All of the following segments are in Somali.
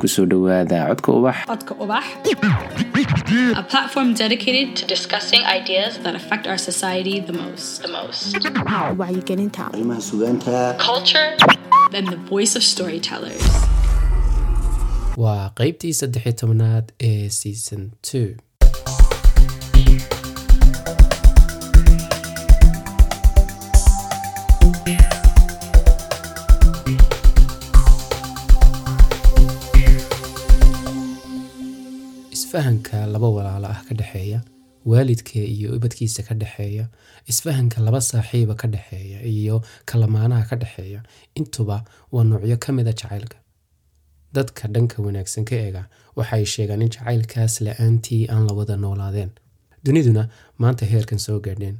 ku soo dhowaada codka ubax Codka Ubax, a platform dedicated to discussing ideas that affect our society the most. The most. wacyigelinta arrimaha sugaanta Culture and the voice of storytellers. waa qeybtii saddex tobnaad ee season two isfahanka laba walaalo ah ka dhexeeya waalidka iyo ubadkiisa ka dhexeeya isfahanka laba saaxiiba ka dhexeeya iyo kalamaanaha ka dhexeeya intuba waa noocyo ka mida jacaylka. Dadka dhanka wanaagsan ka eega waxay sheegaan in jacaylkaas la'aantii aan la wada noolaadeen. Duniduna maanta heerkan soo gaadheen.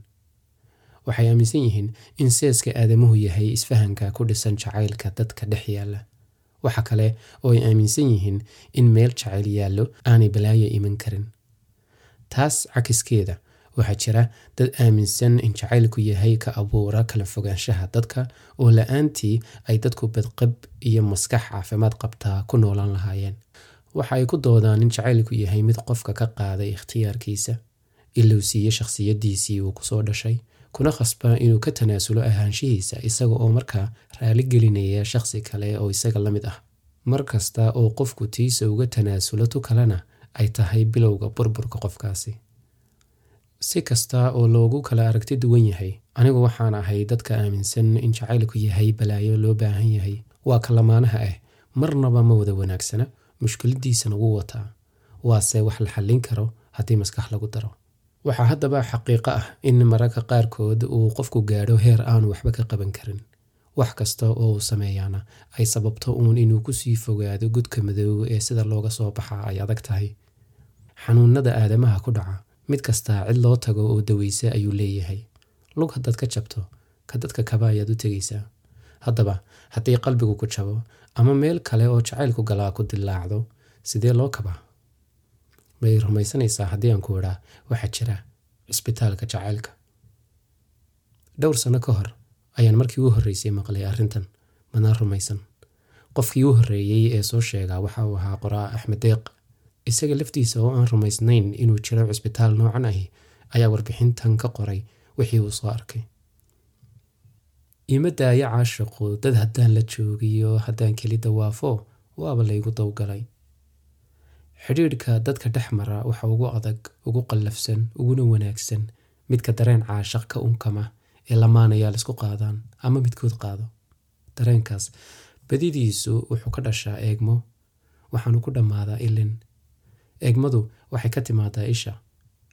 Waxay aaminsan yihiin in seeska aadamuhu yahay isfahanka ku dhisan jacaylka dadka dhex yaalla waxa kale oo ay aaminsan yihiin in meel jacayl yaallo aanay balaayo iman karin. Taas cakiskeeda waxaa jira dad aaminsan in jacaylku yahay ka abuura kala fogaanshaha dadka oo la'aantii ay dadku badqab iyo maskax caafimaad qabtaa ku noolaan lahaayeen. Waxa ay ku doodaan in jacaylku yahay mid qofka ka qaaday ikhtiyaarkiisa iluu siiye shakhsiyadiisii uu ku soo dhashay kuna khasba inuu ka tanaasulo ahaanshihiisa isaga oo markaa raali gelinaya shakhsi kale oo isaga la mid ah. Mar kasta oo qofku tiisa uga tanaasulo tu kalena ay tahay bilowga burburka qofkaasi. Si kasta oo loogu kala aragti duwan yahay anigu waxaan ahay dadka aaminsan in jacaylku yahay balaayo loo baahan yahay. Waa kalamaanaha ah marnaba ma wada wanaagsana mushkiladiisana wuu wataa. Waase wax la xallin karo haddii maskax lagu daro waxaa haddaba xaqiiqo ah in mararka qaarkood uu qofku gaadho heer aanu waxba ka qaban karin. Wax kasta oo uu sameeyaana ay sababto uun inuu ku sii fogaado gudka madow ee sida looga soo baxaa ay adag tahay. Xanuunada aadamaha ku dhaca mid kastaa cid loo tago oo daweysa ayuu leeyahay. Lug haddaad ka jabto ka dadka kaba ayaad u tegaysaa haddaba haddii qalbigu ku jabo ama meel kale oo jacaylku galaa ku dilaacdo sidee loo kabaa may rumaysanaysaa haddii aan ku idhaa waxaa jira cisbitaalka jacaylka. Dhowr sano ka hor ayaan markii u horreysay maqlay arrintan manaa rumaysan. Qofkii u horreeyey ee soo sheegaa waxa uu ahaa qoraa axmed deeq. Isaga laftiisa oo aan rumaysnayn inuu jiro cisbitaal noocan ahi ayaa warbixintan ka qoray wixii uu soo arkay. Iima daaya caashiqu dad haddaan la joogiyo haddaan keli dawaafo waaba laygu dowgalay xidhiidhka dadka dhex mara waxa ugu adag ugu qallafsan uguna wanaagsan midka dareen caashaq ka unkama ee lamaanayaa la isku qaadaan ama midkood qaado. Dareenkaas badidiisu wuxuu ka dhashaa eegmo waxaanu ku dhammaadaa ilin. Eegmadu waxay ka timaadaa isha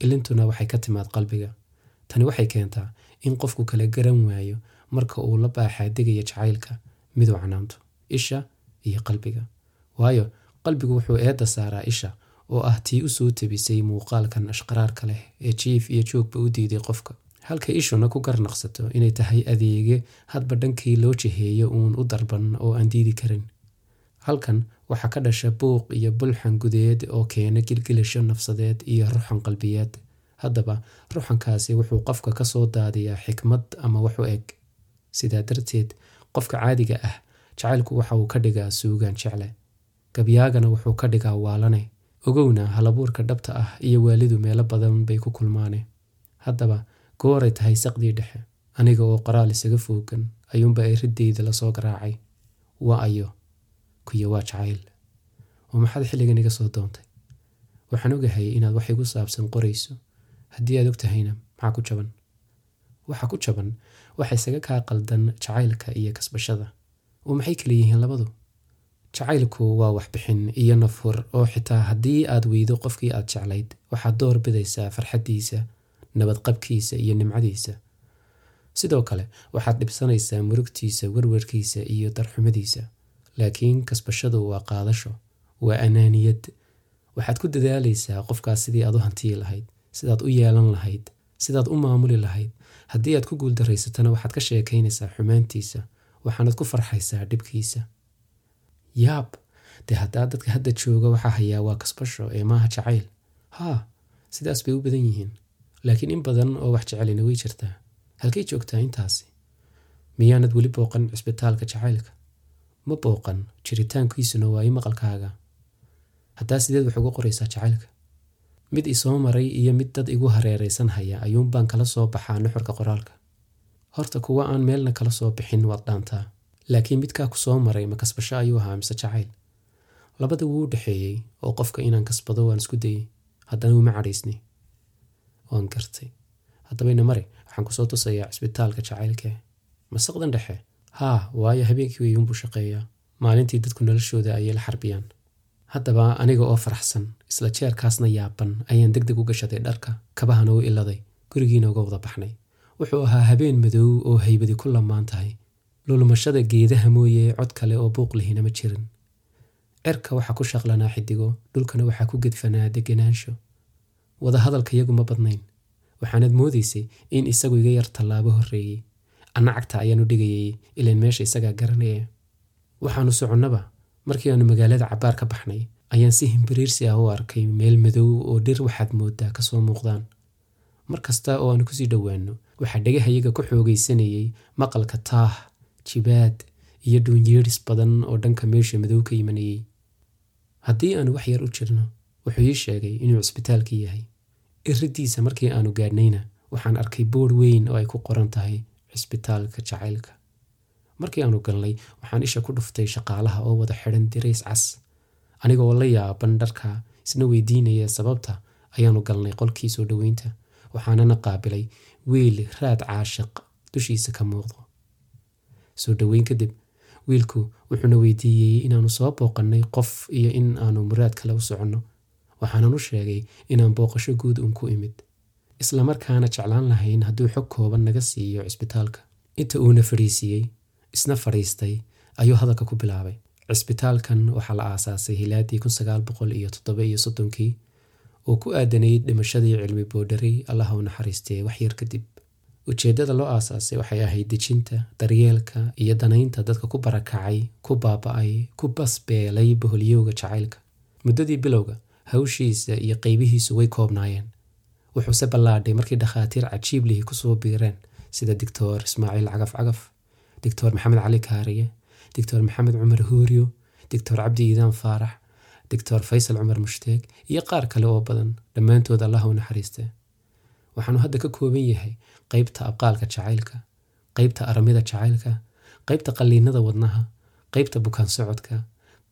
ilintuna waxay ka timaad qalbiga. Tani waxay keentaa in qofku kala garan waayo marka uu la baaxaa degaya jacaylka miduu canaanto isha iyo qalbiga. Waayo qalbigu wuxuu eedda saaraa isha oo ah tii u soo tebisay muuqaalkan ashqaraarka leh ee jiif iyo joogba u diiday qofka. Halka ishuna ku garnaqsato inay tahay adeege hadba dhankii loo jiheeyo uun u darban oo aan diidi karin. Halkan waxaa ka dhasha buuq iyo bulxan gudeed oo keena gilgilasho nafsadeed iyo ruxan qalbiyeed. Haddaba ruxankaasi wuxuu qofka ka soo daadiyaa xikmad ama wax u eg. Sidaa darteed qofka caadiga ah jacaylku waxa uu ka dhigaa suugaan jecle gabyaagana wuxuu ka dhigaa waalane. Ogowna halabuurka dhabta ah iyo waalidu meelo badan bay ku kulmaane. Haddaba gooray tahay saqdii dhexe. Aniga oo qoraal isaga foogan ayuunba erideyda la soo garaacay. Waa ayo. Kuyo waa jacayl. Oo maxaad xilligan iga soo doontay? Waxaan ogahay inaad wax igu saabsan qorayso. Haddii aad og tahayna maxaa ku jaban? Waxa ku jaban waxa isaga kaa qaldan jacaylka iyo kasbashada. Oo maxay kala yihiin labadu jacaylku waa waxbixin iyo nafhur oo xitaa haddii aad weydo qofkii aad jeclayd waxaad door bidaysaa farxaddiisa nabadqabkiisa iyo nimcadiisa. Sidoo kale waxaad dhibsanaysaa murugtiisa werwarkiisa iyo darxumadiisa laakiin kasbashadu waa qaadasho waa anaaniyad. Waxaad ku dadaalaysaa qofkaas sidii aad u hantiyi lahayd sidaad u yeelan lahayd sidaad u maamuli lahayd. Haddii aad ku guuldarraysatana waxaad ka sheekaynaysaa xumaantiisa waxaanad ku farxaysaa dhibkiisa yaab dee haddaa dadka hadda jooga waxaa hayaa waa kasbasho ee maaha jacayl haa sidaas bay u badan yihiin laakiin in badan oo wax jecelina way jirtaa halkay joogtaa intaasi miyaanad weli booqan cisbitaalka jacaylka ma booqan jiritaankiisuna waa i maqalkaaga haddaa sideed wax uga qoraysaa jacaylka mid isoo maray iyo mid dad igu hareeraysan haya ayuunbaan kala soo baxaa nuxurka qoraalka horta kuwa aan meelna kala soo bixin waad dhaantaa laakiin midkaa ku soo maray ma kasbasho ayuu ahaa mise jacayl? Labada wuu u dhexeeyey oo qofka inaan kasbado waan isku dayey. Haddana uma cadhaysni waan gartay. Haddaba ina mare waxaan ku soo tusayaa cisbitaalka jacaylkee masaqdan dhexe haa waayo habeenkii weyuunbuu shaqeeyaa. Maalintii dadku noloshooda ayay la xarbiyaan. Haddaba aniga oo faraxsan isla jeerkaasna yaaban ayaan deg deg u gashaday dharka kabahana u iladay gurigiina uga wada baxnay. Wuxuu ahaa habeen madow oo haybadi ku lamaan tahay lulmashada geedaha mooye cod kale oo buuq lihina ma jirin. Cerka waxaa ku shaqlanaa xidigo dhulkana waxaa ku gedfanaa deganaansho wadahadalka iyagu ma badnayn waxaanad moodaysay in isagu iga yar tallaabo horreeyey. Anna cagta ayaanu dhigayay ilaan meesha isagaa garanaya. Waxaanu soconnaba markii aanu magaalada cabbaar ka baxnay ayaan si himbiriirsi ah u arkay meel madow oo dhir waxaad mooddaa ka soo muuqdaan. Mar kasta oo aanu ku sii dhowaanno waxaa dhagahayaga ku xoogaysanayay maqalka taah jibaad iyo dhuunyeedhis badan oo dhanka meesha madow ka imanayay. Haddii aanu wax yar u jirno wuxuu ii sheegay inuu cisbitaalkii yahay. Iriddiisa markii aanu gaadhnayna waxaan arkay boodh weyn oo ay ku qoran tahay cisbitaalka jacaylka. Markii aanu galnay waxaan isha ku dhuftay shaqaalaha oo wada xidhan dirays cas. Anigaoo la yaaban dharka isna weydiinaya sababta ayaanu galnay qolkii soo dhoweynta waxaanana qaabilay wiil raad caashiq dushiisa ka muuqdo soo dhoweyn kadib wiilku wuxuuna weydiiyey inaanu soo booqannay qof iyo in aanu muraad kale u soconno. Waxaanan u sheegay inaan booqasho guud uun ku imid islamarkaana jeclaan lahayn hadduu xog kooban naga siiyo cisbitaalka. Inta uuna fadhiisiiyey isna fadhiistay ayuu hadalka ku bilaabay. Cisbitaalkan waxaa la aasaasay hilaadii kun sagaal boqol iyo toddoba iyo soddonkii oo ku aadanayd dhimashadii cilmi boodharey allaha u naxariistee waxyar kadib ujeeddada loo aasaasay waxay ahayd dejinta daryeelka iyo danaynta dadka ku barakacay ku baaba-ay ku basbeelay boholyowga jacaylka. Muddadii bilowga hawshiisa iyo qaybihiisu way koobnaayeen. Wuxuuse ballaadhay markii dhakhaatiir cajiib lihi ku soo biireen sida doctor ismaaciil cagaf cagaf doctor maxamed cali kaariye doctor maxamed cumar huuriyo doctor cabdi iidaan faarax doctor faysal cumar mushtaeg iyo qaar kale oo badan. Dhammaantood allah u naxariistee waxaanu hadda ka kooban yahay qaybta abqaalka jacaylka qaybta aramida jacaylka qaybta qalliinada wadnaha qaybta bukaan socodka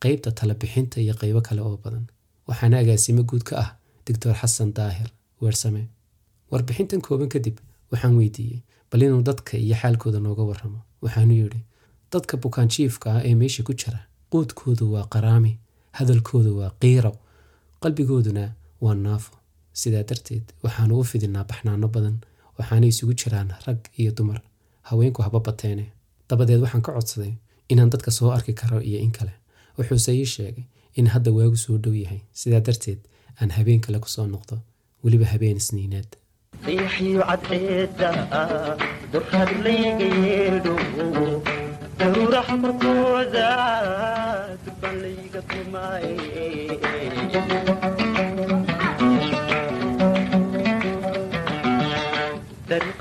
qaybta talabixinta iyo qaybo kale oo badan. Waxaana agaasimo guud ka ah doctor xasan daahir weersame. Warbixintan kooban kadib waxaan weydiiyey bal inuu dadka iyo xaalkooda nooga warramo. Waxaanu yidhi dadka bukaanjiifka ah ee meesha ku jira quudkoodu waa qaraami hadalkoodu waa qiiro qalbigooduna waa naafo sidaa darteed waxaanu u fidinaa baxnaano badan waxaana isugu jiraan rag iyo dumar. Haweenku haba bateene. Dabadeed waxaan ka codsaday inaan dadka soo arki karo iyo in kale. Wuxuuse ii sheegay in hadda waagu soo dhow yahay. Sidaa darteed aan habeen kale ku soo noqdo. Weliba habeen isniineed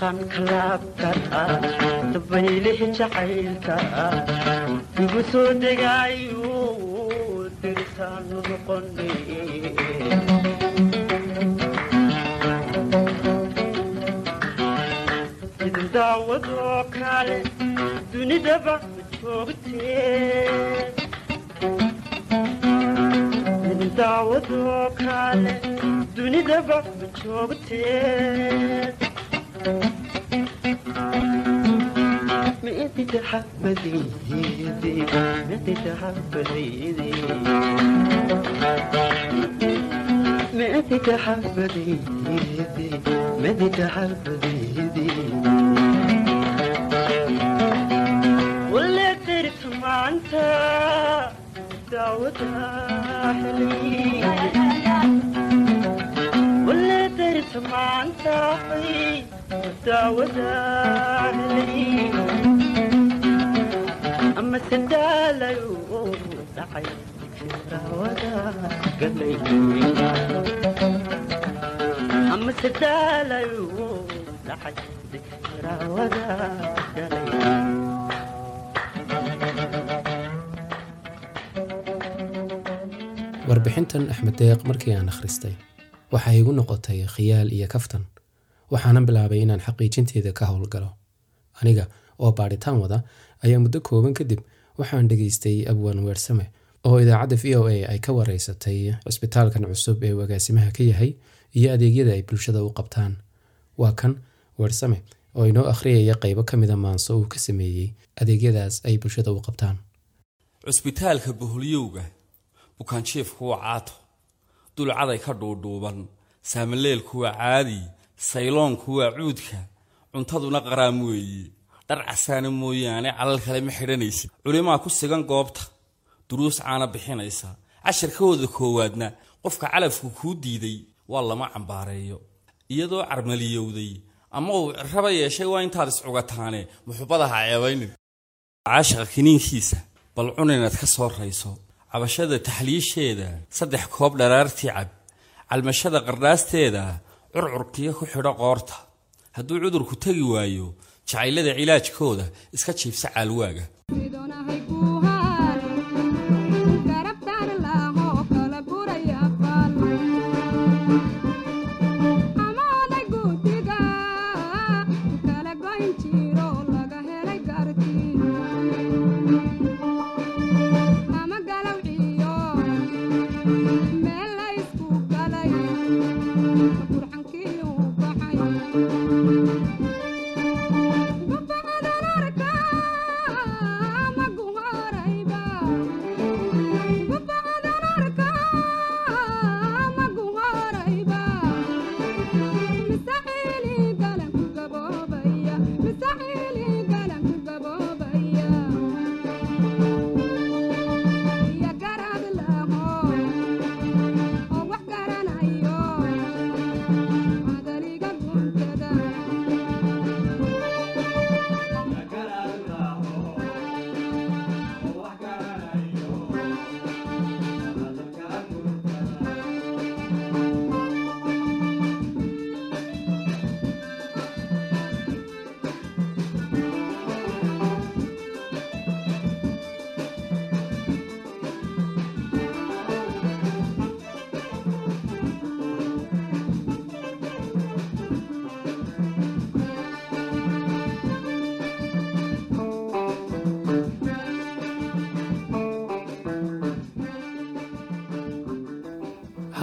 dariiqan kalaabka dabaylihi jacaylka igu soo degaayo dirisaanu noqone idin daawadoo kale dunidaba joogtee daawadoo kale dunidaba joogtee ما تتحب زيدي ما تتحب زيدي ما تتحب زيدي ما تتحب زيدي ولا تعرف مع انت دعوتها حلوين ولا تعرف مع انت حلوين warbixintan axmed deeq markii aan akhristay waxay igu noqotay khiyaal iyo kaftan waxaanan bilaabay inaan xaqiijinteeda ka howlgalo. Aniga oo baadhitaan wada ayaa muddo kooban kadib waxaan dhegaystay abwan weersame oo idaacadda v o a ay ka wareysatay cisbitaalkan cusub ee agaasimaha ka yahay iyo adeegyada ay bulshada u qabtaan. Waa kan weersame oo inoo akhriyaya qaybo ka mida maanso uu ka sameeyey adeegyadaas ay bulshada u qabtaan. Cusbitaalka boholyowga bukaanjiifku waa caato. Dulcaday ka dhuudhuuban saamaleelku waa caadi sayloonku waa cuudka. Cuntaduna qaraam weeye dhar casaana mooyaane calal kale ma xidhanaysid culimaa ku sigan goobta. Duruus caana bixinaysa. Casharkooda koowaadna qofka calafku kuu diiday waa lama cambaareeyo. Iyadoo carmaliyowday ama uu raba yeeshay waa intaad iscugataane muxubadaha ceebaynin caashaqa kiniinkiisa bal cun inaad ka soo rayso. Cabashada taxliisheeda saddex koob dharaartii cab calmashada qardhaasteeda curcurkiyo ku xidho qoorta. Hadduu cudurku tegi waayo jacaylada cilaajkooda iska jiibsa caalwaaga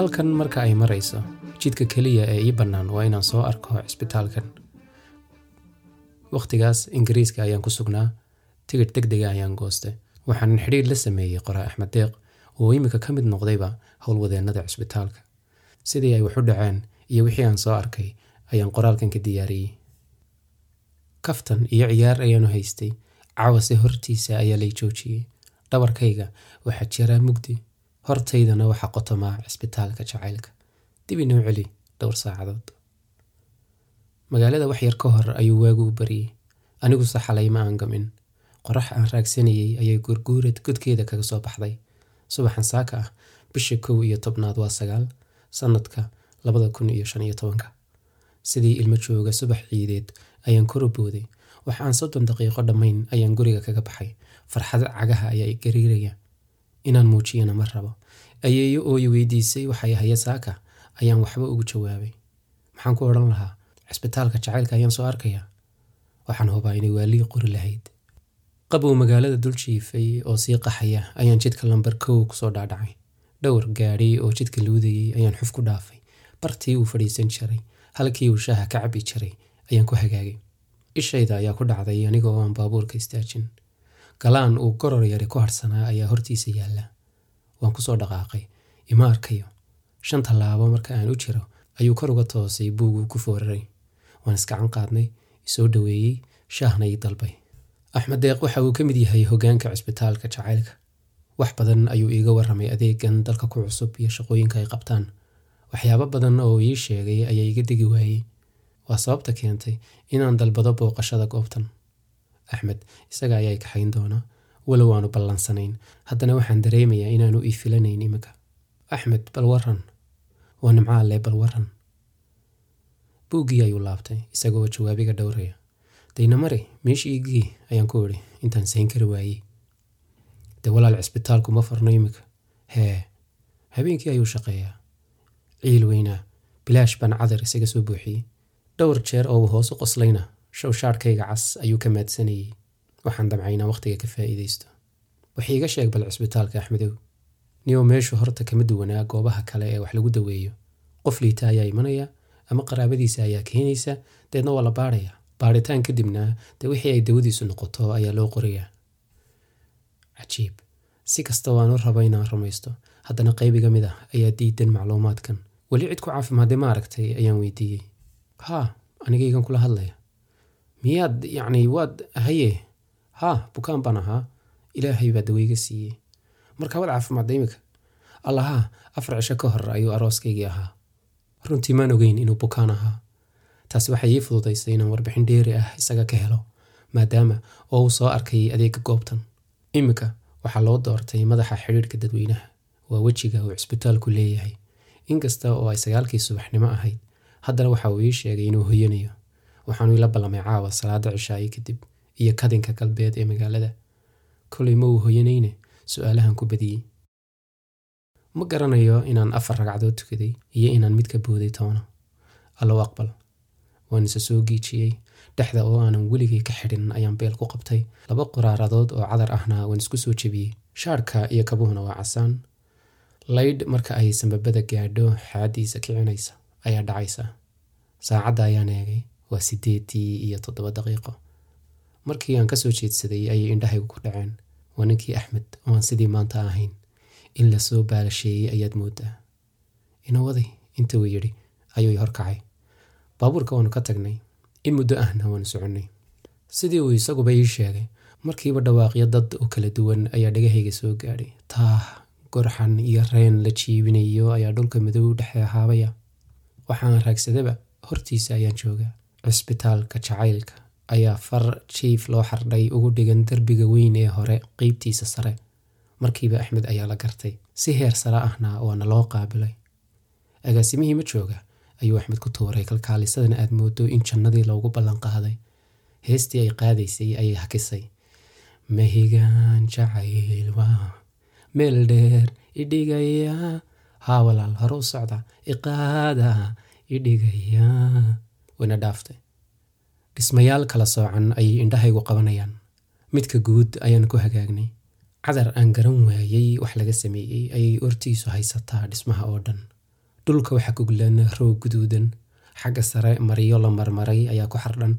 halkan marka ay marayso jidka keliya ee ii bannaan waa inaan soo arko cisbitaalkan wakhtigaas ingiriiska ayaan ku sugnaa tigidh deg dega ayaan goostay waxaanan xidhiir la sameeyey qoraa axmed deeq oo iminka ka mid noqdayba howlwadeennada cisbitaalka sidii ay wax u dhaceen iyo wixii aan soo arkay ayaan qoraalkan ka diyaariyey. Kaftan iyo ciyaar ayaanu haystay. Cawase hortiisa ayaa lay joojiyey. Dhabarkayga waxaa jiraa mugdi hortaydana waxaa qotomaa cisbitaalka jacaylka. Dib inoo celi dhowr saacadood. Magaalada wax yar ka hor ayuu waagu u baryey aniguse xalay ma aan gamin. Qorax aan raagsanayey ayay gurguurad godkeeda kaga soo baxday. Subaxan saaka ah bisha kow iyo tobnaad waa sagaal sannadka labada kun iyo shan iyo tobanka. Sidii ilmo jooga subax ciideed ayaan kor u booday wax aan soddon daqiiqo dhammayn ayaan guriga kaga baxay. Farxad cagaha ayaa i gariiraya inaan muujiyana ma rabo. Ayeeyo oo i weydiisay waxay haya saaka ayaan waxba ugu jawaabay. Maxaan ku odhan lahaa cisbitaalka jacaylka ayaan soo arkayaa. Waxaan hubaa inay waalii qori lahayd. Qabow magaalada dul jiifay oo sii qaxaya ayaan jidka lambar kow ku soo dhaadhacay. Dhowr gaadhi oo jidka luudayey ayaan xuf ku dhaafay. Bartii uu fadhiisan jiray halkii uu shaaha ka cabi jiray ayaan ku hagaagay. Ishayda ayaa ku dhacday aniga oo aan baabuurka istaajin galaan uu goror yari ku harsanaa ayaa hortiisa yaalla. Waan ku soo dhaqaaqay. Ima arkayo shan tallaabo marka aan u jiro ayuu kor uga toosay buuguu ku fooraray waan iskacan qaadnay isoo dhoweeyey shaahna ii dalbay. Axmed deeq waxa uu ka mid yahay hoggaanka cisbitaalka jacaylka. Wax badan ayuu iiga warramay adeegan dalka ku cusub iyo shaqooyinka ay qabtaan. Waxyaabo badan oo ii sheegay ayaa iga degi waayey. Waa sababta keentay inaan dalbado booqashada goobtan axmed isaga ayaa kaxayn doona walow aanu ballansanayn. Haddana waxaan dareemayaa inaanu ii filanayn iminka axmed bal waran waa nimcaalle bal waran buuggii ayuu laabtay isagoo jawaabiga dhowraya. Daynamari meeshii igii ayaan ku idhi intaan sayn kari waayey. Dee walaal cisbitaalku ma farno iminka hee habeenkii ayuu shaqeeyaa. Ciil weynaa bilaash baan cadar isaga soo buuxiyey. Dhowr jeer oo uu hoos u qoslayna showshaarhkayga cas ayuu ka maadsanayey waxaan damcaynaa wakhtiga ka faa'iidaysto. Wax iiga sheeg bal cisbitaalka axmedow. Niyow meeshu horta kama duwanaa goobaha kale ee wax lagu daweeyo. Qof liita ayaa imanaya ama qaraabadiisa ayaa keenaysa deedna waa la baadhaya baadhitaan kadibna dee wixii ay dawadiisu noqoto ayaa loo qorayaa. Cajiib. Si kasta waan u raba inaan rumaysto haddana qaybiga mid ah ayaa diidan macluumaadkan. Weli cid ku caafimaadee ma aragtay ayaan weydiiyey. Haa anigaygan kula hadlaya miyaad yacni waad haye haa bukaan baan ahaa ilaahay baa daweyga siiyey marka waad caafimaadda imika allahaa afar cisho ka hor ayuu arooskaygii ahaa runtii maan ogeyn inuu bukaan ahaa taasi waxay ii fududaysay inaan warbixin dheeri ah isaga ka helo maadaama oo uu soo arkay adeega goobtan iminka waxaa loo doortay madaxa xidhiidhka dadweynaha waa wejiga uu cisbitaalku leeyahay inkasta oo ay sagaalkii subaxnimo ahayd haddana waxa uu ii sheegay inuu hoyanayo waxaanu ila ballamay caawa salaada cishaaye kadib iyo kadinka galbeed ee magaalada. Kolay ma uu hoyanayne? Su'aalahan ku badiyey. Ma garanayo inaan afar ragcadood tukaday iyo inaan mid ka booday toona allow aqbal. Waan isa soo giijiyey. Dhexda oo aanan weligay ka xidhin ayaan beel ku qabtay. Laba qoraaradood oo cadar ahna waan isku soo jebiyey. Shaarhka iyo kabuhuna waa casaan. Laydh marka ay sambabada gaadho xaadiisa kicinaysa ayaa dhacaysa. Saacadda ayaan eegay waa sideedii iyo toddoba daqiiqo. Markii aan ka soo jeedsaday ayay indhahaygu ku dhaceen. Waa ninkii axmed oo aan sidii maanta ahayn. In la soo baalasheeyey ayaad moodaa inawaday inta uu yidhi ayuu horkacay. Baabuurka waanu ka tagnay in muddo ahna waanu soconnay sidii uu isaguba ii sheegay markiiba dhawaaqyo dad u kala duwan ayaa dhagahayga soo gaadhay. Taah gorxan iyo reen la jiibinayo ayaa dhulka madow dhexe ahaabaya waxaan raagsadaba hortiisa ayaan joogaa cisbitaalka jacaylka ayaa far jiif loo xardhay ugu dhigan derbiga weyn ee hore qeybtiisa sare. Markiiba axmed ayaa la gartay si heer sare ahna waana loo qaabilay. Agaasimihii ma jooga ayuu axmed ku tuuray kalkaalisadan aad moodo in jannadii loogu ballanqaaday heestii ay qaadaysay ayay hakisay mahigaan jacayl waa meel dheer idhigaya haa walaal hore u socda iqaada idhigaya wayna dhaaftay. Dhismayaal kala soocan ayay indhahaygu qabanayaan. Midka guud ayaan ku hagaagnay. Cadar aan garan waayey wax laga sameeyey ayay ortiisu haysataa dhismaha oo dhan. Dhulka waxaa guglan roog guduudan xagga sare maryo la marmaray ayaa ku xardhan.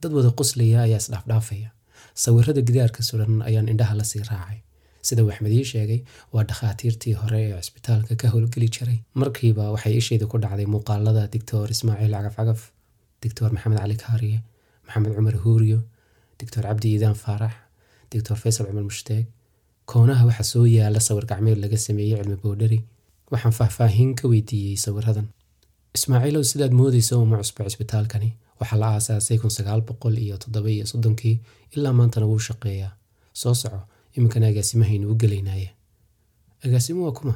Dad wada qoslaya ayaa isdhaafdhaafaya sawirada gidaarka suran ayaan indhaha la sii raacay. Sida uu axmed ii sheegay waa dhakhaatiirtii hore ee cisbitaalka ka howlgeli jiray. Markiiba waxay ishayda ku dhacday muuqaalada doctor ismaaciil cagaf cagaf doctor maxamed cali kaariye maxamed cumar huuriyo doctor cabdi iidaan faarax doctor faysal cumar mushtaag koonaha waxaa soo yaalla sawir gacmeed laga sameeyey cilmi boodhari waxaan faahfaahin ka weydiiyey sawiradan ismaaciilow sidaad moodaysa uma cusba cisbitaalkani waxaa la aasaasay kun sagaal boqol iyo toddoba iyo soddonkii ilaa maantana wuu shaqeeyaa soo soco iminkana agaasimahaynu u gelaynaaye agaasimo waa kuma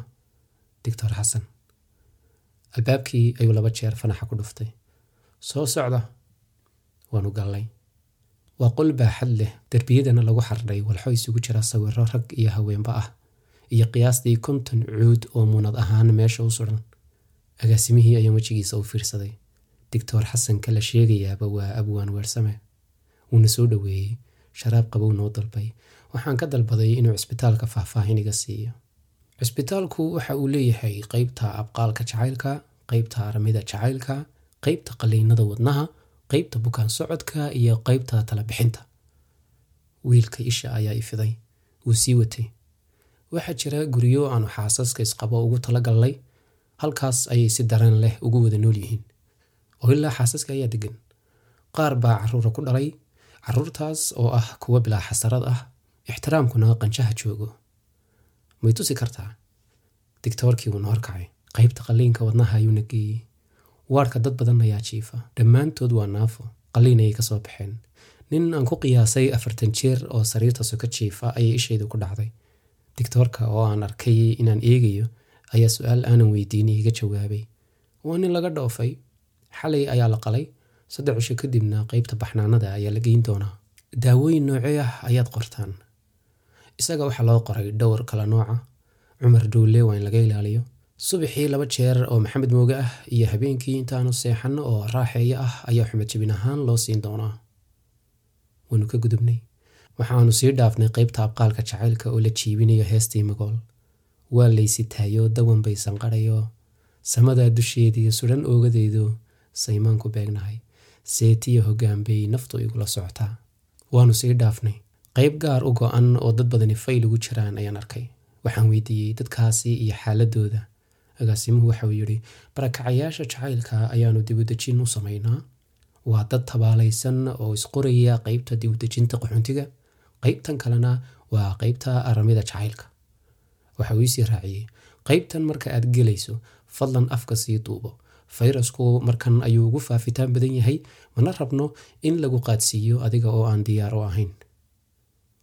doctor xasan albaabkii ayuu laba jeer soo socda waanu gallay. Waa qol baaxad leh derbiyadana lagu xardhay walxo isugu jira sawiro rag iyo haweenba ah iyo qiyaastii konton cuud oo muunad ahaan meesha u suran agaasimihii ayaan wejigiisa u fiirsaday. Doctor xasanka la sheegayaaba waa abwaan weersame. Wuuna soo dhoweeyey sharaab qabow noo dalbay. Waxaan ka dalbaday inuu cisbitaalka faahfaahin iga siiyo. Cisbitaalku waxa uu leeyahay qeybta abqaalka jacaylka qeybta aramida jacaylka qeybta qaliinada wadnaha qeybta bukaan socodka iyo qeybta talabixinta. Wiilka isha ayaa ifiday wuu sii watay. Waxaa jira guryo aanu xaasaska isqabo ugu talagalnay halkaas ayay si dareen leh ugu wada nool yihiin. Oo ilaa xaasaska ayaa degan qaar baa caruura ku dhalay caruurtaas oo ah kuwa bilaa xasarad ah ixtiraamkuna qanjaha joogo. May tusi kartaa digtoorkii wuuna horkacay qaybta qalliinka wadnaha ayuuna geeyey waarka dad badan ayaa jiifa. Dhammaantood waa naafo. Qalliin ayay ka soo baxeen. Nin aan ku qiyaasay afartan jeer oo sariirta soka jiifa ayay ishaydu ku dhacday. Digtoorka oo aan arkay inaan eegayo ayaa su'aal aanan weydiin iiga jawaabay. Waa nin laga dhoofay. Xalay ayaa la qalay. Saddex cisho kadibna qeybta baxnaanada ayaa la geyn doonaa. Daawooyin noocee ah ayaad qortaan? Isaga waxaa loo qoray dhowr kala nooca cumar dhowle waa in laga ilaaliyo subaxii laba jeer oo maxamed mooge ah iyo habeenkii intaanu seexanno oo raaxeeyo ah ayaa xumed jabin ahaan loo siin doonaa. Waanu ka gudubnay. Waxaanu sii dhaafnay qaybta abqaalka jacaylka oo la jiibinayo heestii magool waa laysitaayo dawan bay sanqadhayo samadaa dusheediiyo sudhan oogadeedu saymaan ku beegnahay. Seetiyo hoggaan naftu igula socotaa. Waanu sii dhaafnay. Qayb gaar u go-an oo dad badani fayl ugu jiraan ayaan arkay. Waxaan weydiiyey dadkaasi iyo xaaladooda agaasimuhu waxauu yidhi barakacayaasha jacaylka ayaanu dibudejin u samaynaa. Waa dad tabaalaysan oo isqoraya qaybta dibudejinta qaxoontiga qaybtan kalena waa qaybta aramida jacaylka. Waxa uu iisii raaciyey qaybtan marka aad gelayso fadlan afka sii duubo. Fayrasku markan ayuu ugu faafitaan badan yahay. Mana rabno in lagu qaadsiiyo adiga oo aan diyaar u ahayn.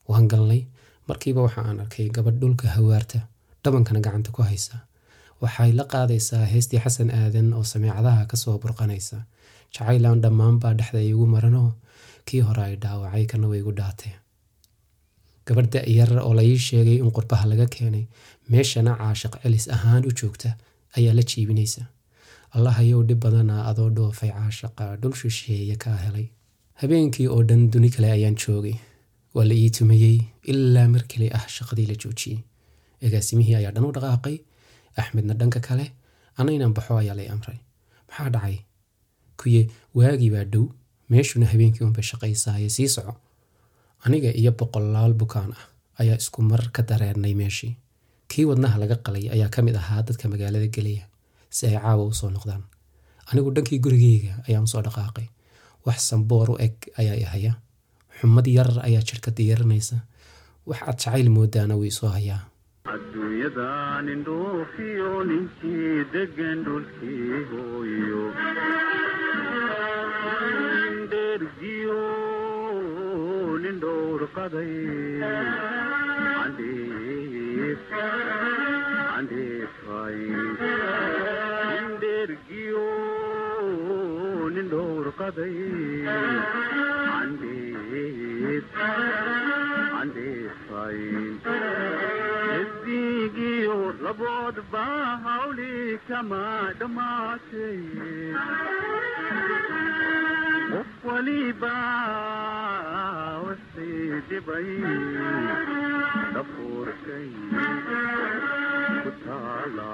Waan galnay. Markiiba waxa aan arkay gabadh dhulka hawaarta. Dhabankana gacanta ku haysa waxay la qaadaysaa heestii xasan aadan oo sameecadaha ka soo burqanaysa. Jacaylan dhammaanbaa dhexda igu maranoo kii hore ay dhaawacay kana way igu dhaatee. Gabadh da-yar oo la ii sheegay in qurbaha laga keenay meeshana caashiq celis ahaan u joogta ayaa la jiibinaysa. Allahayow dhib badana adoo dhoofay caashaqa dhul shisheeye kaa helay. Habeenkii oo dhan duni kale ayaan joogay. Waa la ii tumayey ilaa mar keli ah shaqadii la joojiyey. Agaasimihii ayaa dhan u dhaqaaqay axmedna dhanka kale ana inaan baxo ayaa lay amray maxaa dhacay kuye waagii baa dhow meeshuna habeenkii unbay shaqaysaaye sii soco aniga iyo boqolaal bukaan ah ayaa isku mar ka dareernay meeshii kii wadnaha laga qalay ayaa ka mid ahaa dadka magaalada gelaya si ay caawa u soo noqdaan anigu dhankii gurigeyga ayaan u soo dhaqaaqay wax samboor u eg ayaa i haya xumad yar ayaa jidhka diyarinaysa wax aad jacayl moodaana wuu isoo hayaa adduunyadan indhoofiyo ninkii degan dhulkii hooyo dhergiyo nin dhowrqaday andheefay dhergiyo nin dhowrqaday andheefay esdigiyo laboodba hawli kama dhammaatay qof waliba wixii dhibay dhafuurkay ku taala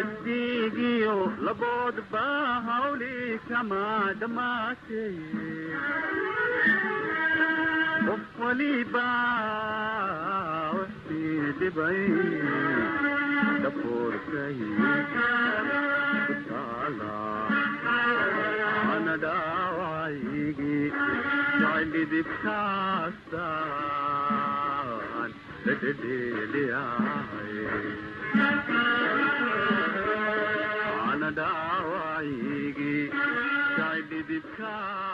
esdigiyo laboodba hawli kama dhammaatay qof waliba dhibay dhafuurkay ku taala ana dhaawacaygi jacayldhidibkaasaan la dhedheeliyahay ana dhaawacaygi jacayldhidibkaasaan